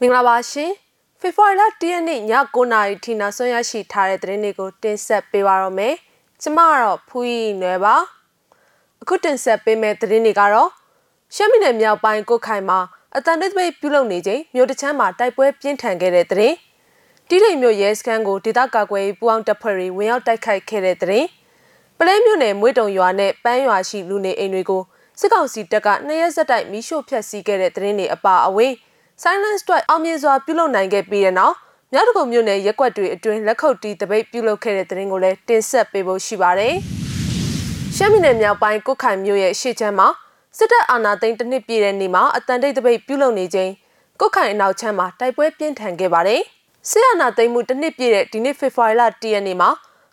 မင်္ဂလာပါရှင်ဖေဖော်ဝါရီလ၁ရက်နေ့ည9:00နာရီထိနောက်ဆုံးရရှိထားတဲ့သတင်းတွေကိုတင်ဆက်ပေးပါရမယ်ကျမကတော့ဖူးရီနွယ်ပါအခုတင်ဆက်ပေးမယ့်သတင်းတွေကတော့ရှမ်းပြည်နယ်မြောက်ပိုင်းကိုခိုင်မှာအတန်တိတ်ပိတ်ပြုလုပ်နေချိန်မြို့တချမ်းမှာတိုက်ပွဲပြင်းထန်ခဲ့တဲ့သတင်းတိထိန်မြို့ရဲစခန်းကိုဒေသကာကွယ်ရေးပူးပေါင်းတပ်ဖွဲ့တွေဝင်ရောက်တိုက်ခိုက်ခဲ့တဲ့သတင်းပလဲမြို့နယ်မွေးတုံရွာနဲ့ပန်းရွာရှိလူနေအိမ်တွေကိုစစ်ကောင်စီတပ်ကနှစ်ရက်ဆက်တိုက်မီးရှို့ဖျက်ဆီးခဲ့တဲ့သတင်းတွေအပါအဝင် Silence Strike အောင်မြင်စွာပြုလုပ်နိုင်ခဲ့ပြီးတဲ့နောက်မြောက်တကုံမြို့နယ်ရက်ကွက်တွေအတွင်းလက်ခုပ်တီးတပိတ်ပြုလုပ်ခဲ့တဲ့သတင်းကိုလည်းတင်ဆက်ပေးဖို့ရှိပါတယ်။ရှမ်းပြည်နယ်မြောက်ပိုင်းကုတ်ခိုင်မြို့ရဲ့ရှေ့ချမ်းမှာစစ်တပ်အာဏာသိမ်းတစ်နှစ်ပြည့်တဲ့နေ့မှာအတန်တိတ်တပိတ်ပြုလုပ်နေချိန်ကုတ်ခိုင်အနောက်ချမ်းမှာတိုက်ပွဲပြင်းထန်ခဲ့ပါတယ်။စစ်အာဏာသိမ်းမှုတစ်နှစ်ပြည့်တဲ့ဒီနေ့ဖေဖော်ဝါရီလ10ရက်နေ့မှာ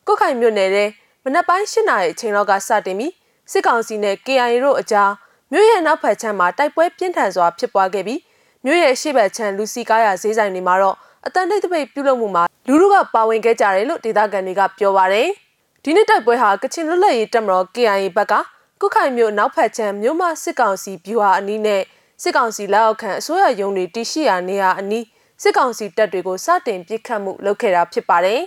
ကုတ်ခိုင်မြို့နယ်ထဲမနက်ပိုင်း၈နာရီအချိန်လောက်ကစတင်ပြီးစစ်ကောင်စီနဲ့ KIA တို့အကြားမြို့ရဲ့နောက်ဖက်ချမ်းမှာတိုက်ပွဲပြင်းထန်စွာဖြစ်ပွားခဲ့ပြီး မြို့ရဲ့ရှေ့ဘက်ချမ်းလူစီကားရဈေးဆိုင်တွေမှာတော့အတန်တိတ်တပိတ်ပြုလုပ်မှုမှာလူလူကပါဝင်ခဲ့ကြတယ်လို့ဒေသခံတွေကပြောပါတယ်။ဒီနေ့တိုက်ပွဲဟာကချင်လွတ်လပ်ရေးတပ်မတော် KIA ဘက်ကကုခိုင်မြို့နောက်ဖက်ချမ်းမြို့မစစ်ကောင်စီဗျူဟာအနီးနဲ့စစ်ကောင်စီလက်အောက်ခံအစိုးရရုံးတွေတရှိရာနေရာအနီးစစ်ကောင်စီတပ်တွေကိုစတင်ပစ်ခတ်မှုလုပ်ခဲ့တာဖြစ်ပါတယ်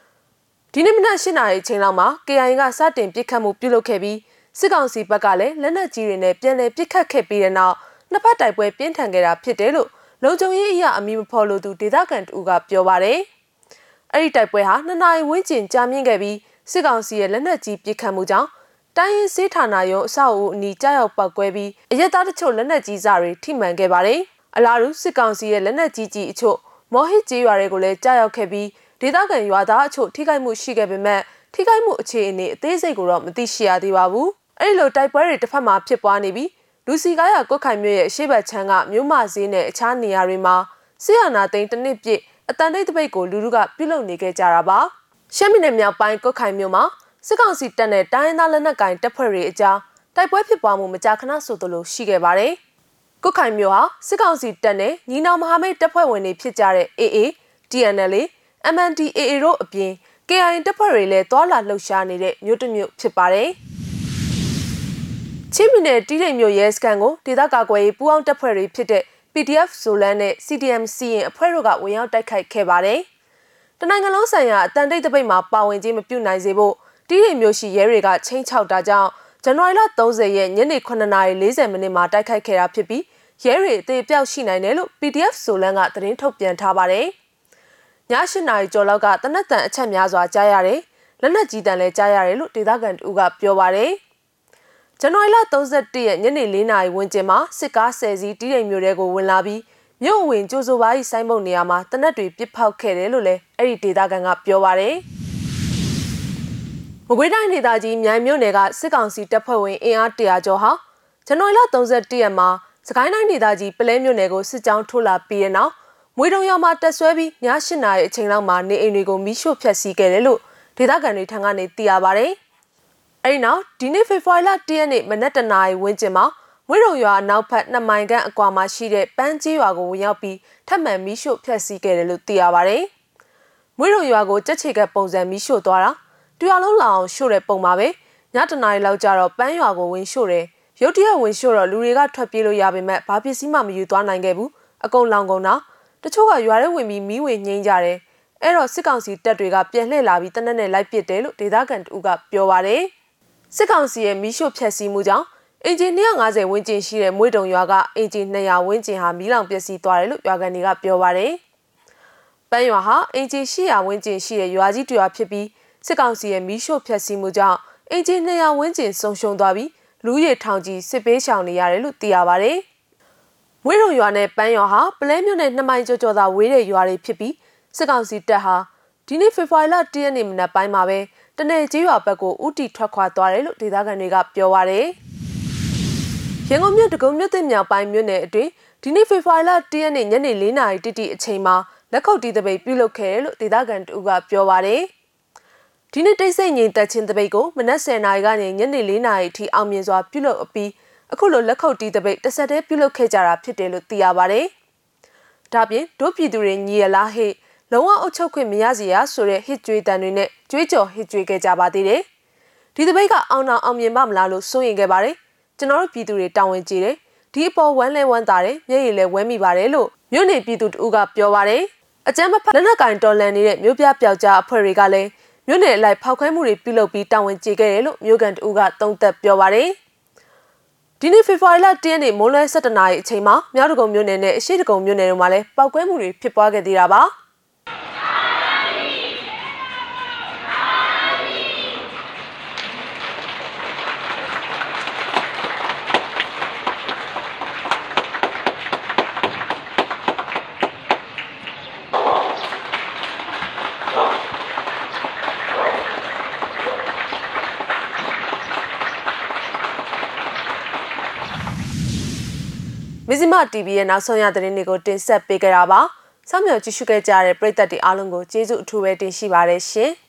။ဒီနေ့မနက်၈နာရီချိန်လောက်မှာ KIA ကစတင်ပစ်ခတ်မှုပြုလုပ်ခဲ့ပြီးစစ်ကောင်စီဘက်ကလည်းလက်နက်ကြီးတွေနဲ့ပြန်လည်ပစ်ခတ်ခဲ့ပြီးတဲ့နောက် နှစ်ဖက်တိုက်ပွဲပြင်းထန်ခဲ့တာဖြစ်တယ်လို့လုံခြုံရေးအရာအမိမဖော်လို့သူဒေသခံတူကပြောပါတယ်။အဲ့ဒီတိုက်ပွဲဟာနှစ်နာရီဝန်းကျင်ကြာမြင့်ခဲ့ပြီးစစ်ကောင်စီရဲ့လက်နက်ကြီးပစ်ခတ်မှုကြောင့်တိုင်းရင်းစေးဌာနရုံးအဆောက်အဦအနီးကြားရောက်ပောက်ကွဲပြီးအရက်သားတချို့လက်နက်ကြီးစားတွေထိမှန်ခဲ့ပါတယ်။အလားတူစစ်ကောင်စီရဲ့လက်နက်ကြီးကြီးအချို့မော်ဟစ်ကြီးရွာတွေကိုလည်းကြားရောက်ခဲ့ပြီးဒေသခံရွာသားအချို့ထိခိုက်မှုရှိခဲ့ပေမဲ့ထိခိုက်မှုအခြေအနေအသေးစိတ်ကိုတော့မသိရှိရသေးပါဘူး။အဲ့ဒီလိုတိုက်ပွဲတွေတစ်ဖက်မှာဖြစ်ပွားနေပြီး လူစီကားရကွက်ခိုင်မြို့ရဲ့အရှိတ်ချမ်းကမြို့မဈေးနဲ့အခြားနေရာတွေမှာဆီယနာသိန်းတစ်နှစ်ပြည့်အတန်တိတ်တပိတ်ကိုလူလူကပြုလုပ်နေခဲ့ကြတာပါရှမ်းပြည်နယ်မြောက်ပိုင်းကွက်ခိုင်မြို့မှာစစ်ကောင်စီတပ်နဲ့တိုင်းရင်းသားလက်နက်ကိုင်တပ်ဖွဲ့တွေအကြားတိုက်ပွဲဖြစ်ပွားမှုမကြာခဏဆိုသလိုရှိခဲ့ပါတယ်ကွက်ခိုင်မြို့ဟာစစ်ကောင်စီတပ်နဲ့ညီနောင်မဟာမိတ်တပ်ဖွဲ့ဝင်တွေဖြစ်ကြတဲ့ AA, TNL, MNDAA တို့အပြင် KIA တပ်ဖွဲ့တွေလည်းသွာလာလှုပ်ရှားနေတဲ့မြို့တစ်မြို့ဖြစ်ပါတယ်။ ချင်းပြည်နယ်တီးတိမ်မြို့ရဲစခန်းကိုဒေသကာကွယ်ရေးပူးပေါင်းတပ်ဖွဲ့တွေဖြစ်တဲ့ PDF ဆိုလန်နဲ့ CDM စီရင်အဖွဲ့တို့ကဝင်ရောက်တိုက်ခိုက်ခဲ့ပါတယ်။တနိုင်ငံလုံးဆိုင်ရာအတန်တိတ်တပိတ်မှာပါဝင်ခြင်းမပြုနိုင်စေဖို့တီးတိမ်မြို့ရှိရဲတွေကချင်းချောက်တာကြောင့်ဇန်နဝါရီလ30ရက်ညနေ9:40မိနစ်မှာတိုက်ခိုက်ခဲ့တာဖြစ်ပြီးရဲတွေအသေးပြောက်ရှိနိုင်တယ်လို့ PDF ဆိုလန်ကသတင်းထုတ်ပြန်ထားပါတယ်။ည8နာရီကျော်လောက်ကတနက်တန်အချက်များစွာကြားရတယ်။လက်နက်ကြီးတန်လည်းကြားရတယ်လို့ဒေသခံတူကပြောပါတယ်။ ဇန်နဝါရီလ31ရက်ညနေ4နာရီဝန်းကျင်မှာစစ်ကား10စီးတီးတိမ်မြို့ထဲကိုဝင်လာပြီးမြို့ဝင်ကြိုးစိုးပါး၏ဆိုင်းဘုတ်နေရာမှာတနက်တွေပစ်ဖောက်ခဲ့တယ်လို့လည်းအဲ့ဒီဒေသခံကပြောပါရယ်မကွေးတိုင်းဒေသကြီးမြိုင်မြို့နယ်ကစစ်ကောင်စီတပ်ဖွဲ့ဝင်အင်အား100ကျော်ဟာဇန်နဝါရီလ31ရက်မှာစကိုင်းတိုင်းဒေသကြီးပလဲမြို့နယ်ကိုစစ်ကြောင်းထိုးလာပြီးတဲ့နောက်မွေတုံရွာမှာတက်ဆွဲပြီးည8နာရီအချိန်လောက်မှာနေအိမ်တွေကိုမီးရှို့ဖျက်ဆီးခဲ့တယ်လို့ဒေသခံတွေထံကနေသိရပါဗျ။ အဲဒီနောက်ဒီနေ့ဖေဖော်ဝါရီလ၁ရက်နေ့မနက်တနာရီဝန်းကျင်မှာမွေးရုံရွာနောက်ဖက်နှစ်မိုင်ခန့်အကွာမှာရှိတဲ့ပန်းကြီးရွာကိုဝင်ရောက်ပြီးထပ်မံမီးရှို့ဖျက်ဆီးခဲ့တယ်လို့သိရပါဗျ။မွေးရုံရွာကိုကြက်ချေကပုံစံမီးရှို့သွားတာတူရလုံးလောင်ရှို့တဲ့ပုံပါပဲ။ညတနာရီလောက်ကျတော့ပန်းရွာကိုဝင်ရှို့တယ်။ရုတ်တရက်ဝင်ရှို့တော့လူတွေကထွက်ပြေးလို့ရပေမဲ့ဘာပစ္စည်းမှမယူသွားနိုင်ခဲ့ဘူး။အကုန်လောင်ကုန်တာ။တချို့ကရွာထဲဝင်ပြီးမီးဝင်ငိမ့်ကြတယ်။အဲ့တော့စစ်ကောင်စီတပ်တွေကပြန်လှည့်လာပြီးတနက်နဲ့လိုက်ပစ်တယ်လို့ဒေသခံတူကပြောပါတယ်။ စစ်ကောင်စီရဲ့မီးရှို့ဖျက်ဆီးမှုကြောင့်အင်ဂျင်250ဝန်းကျင်ရှိတဲ့မွေးတုံရွာကအင်ဂျင်200ဝန်းကျင်ဟာမီးလောင်ပျက်စီးသွားတယ်လို့ရွာကန်တွေကပြောပါတယ်။ပန်းရွာဟာအင်ဂျင်800ဝန်းကျင်ရှိတဲ့ရွာကြီးတစ်ရွာဖြစ်ပြီးစစ်ကောင်စီရဲ့မီးရှို့ဖျက်ဆီးမှုကြောင့်အင်ဂျင်200ဝန်းကျင်ဆုံးရှုံးသွားပြီးလူရည်ထောင်ကြီးစစ်ပေးရှောင်နေရတယ်လို့သိရပါတယ်။မွေးတုံရွာနဲ့ပန်းရွာဟာပလဲမြို့နယ်နှစ်မိုင်ကျော်ကျော်သာဝေးတဲ့ရွာတွေဖြစ်ပြီးစစ်ကောင်စီတပ်ဟာဒီနေ့ဖေဖော်ဝါရီလ၁ရက်နေ့မနက်ပိုင်းမှာပဲ တနယ်ကြီးရွာဘက်ကိုဥတီထွက်ခွာသွားတယ်လို့ဒေသခံတွေကပြောပါရယ်ရန်ကုန်မြို့တကုံမြို့သစ်မြောက်ပိုင်းမြို့နယ်အတွင်းဒီနေ့ဖေဖော်ဝါရီလ၁ရက်နေ့ညနေ၄နာရီတိတိအချိန်မှာလက်ခုပ်တီးတပိတ်ပြုလုပ်ခဲ့တယ်လို့ဒေသခံတူကပြောပါရယ်ဒီနေ့တိတ်ဆိတ်ငြိမ်သက်ခြင်းတပိတ်ကိုမနက်10:00နာရီကနေညနေ4:00နာရီထိအောင်မြင်စွာပြုလုပ်အပြီးအခုလိုလက်ခုပ်တီးတပိတ်တစ်ဆက်တည်းပြုလုပ်ခဲ့ကြတာဖြစ်တယ်လို့သိရပါဗျ။ဒါပြင်ဒုပြည်သူတွေညီရလားဟဲ့ လုံးဝအုပ်ချုပ်ခွင့်မရစီရဆိုတဲ့ဟစ်ကြွေးတန်တွေနဲ့ကြွေးကြော်ဟစ်ကြွေးခဲ့ကြပါသေးတယ်။ဒီတပိတ်ကအောင်အောင်အောင်မြင်ပါမလားလို့စိုးရင်ခဲ့ပါတယ်။ကျွန်တော်တို့ပြည်သူတွေတောင်းဝင်ကြည့်တယ်။ဒဒီအပေါ်ဝမ်းလဲဝမ်းသာတယ်မျက်ရည်လဲဝဲမိပါတယ်လို့မြို့နေပြည်သူတဦးကပြောပါတယ်အကြမ်းမဖက်လက်နက်ကင်တော်လန်နေတဲ့မြို့ပြပျောက်ကြားအဖွဲ့တွေကလည်းမြို့နယ်အလိုက်ဖောက်ခွဲမှုတွေပြုလုပ်ပြီးတာဝန်ကျေခဲ့တယ်လို့မြို့ကန်တဦးကသုံးသပ်ပြောပါတယ်ဒီနေ့ဖေဖော်ဝါရီလ10ရက်နေ့မိုးလွဲ17နာရီအချိန်မှာမြောက်ဒဂုံမြို့နယ်နဲ့အရှိဒဂုံမြို့နယ်တို့မှာလည်းပောက်ကွဲမှုတွေဖြစ်ပွားခဲ့သေးတာပါ။ မဇ္ဈိမ TV ရဲ့နောက်ဆုံးရသတင်းတွေကိုတင်ဆက်ပေးကြတာပါ။စောင့်မျှော်ကြည့်ရှုခဲ့ကြတဲ့ပရိသတ်တွေအားလုံးကိုကျေးဇူးအထူးပဲတင်ရှိပါတယ်ရှင်။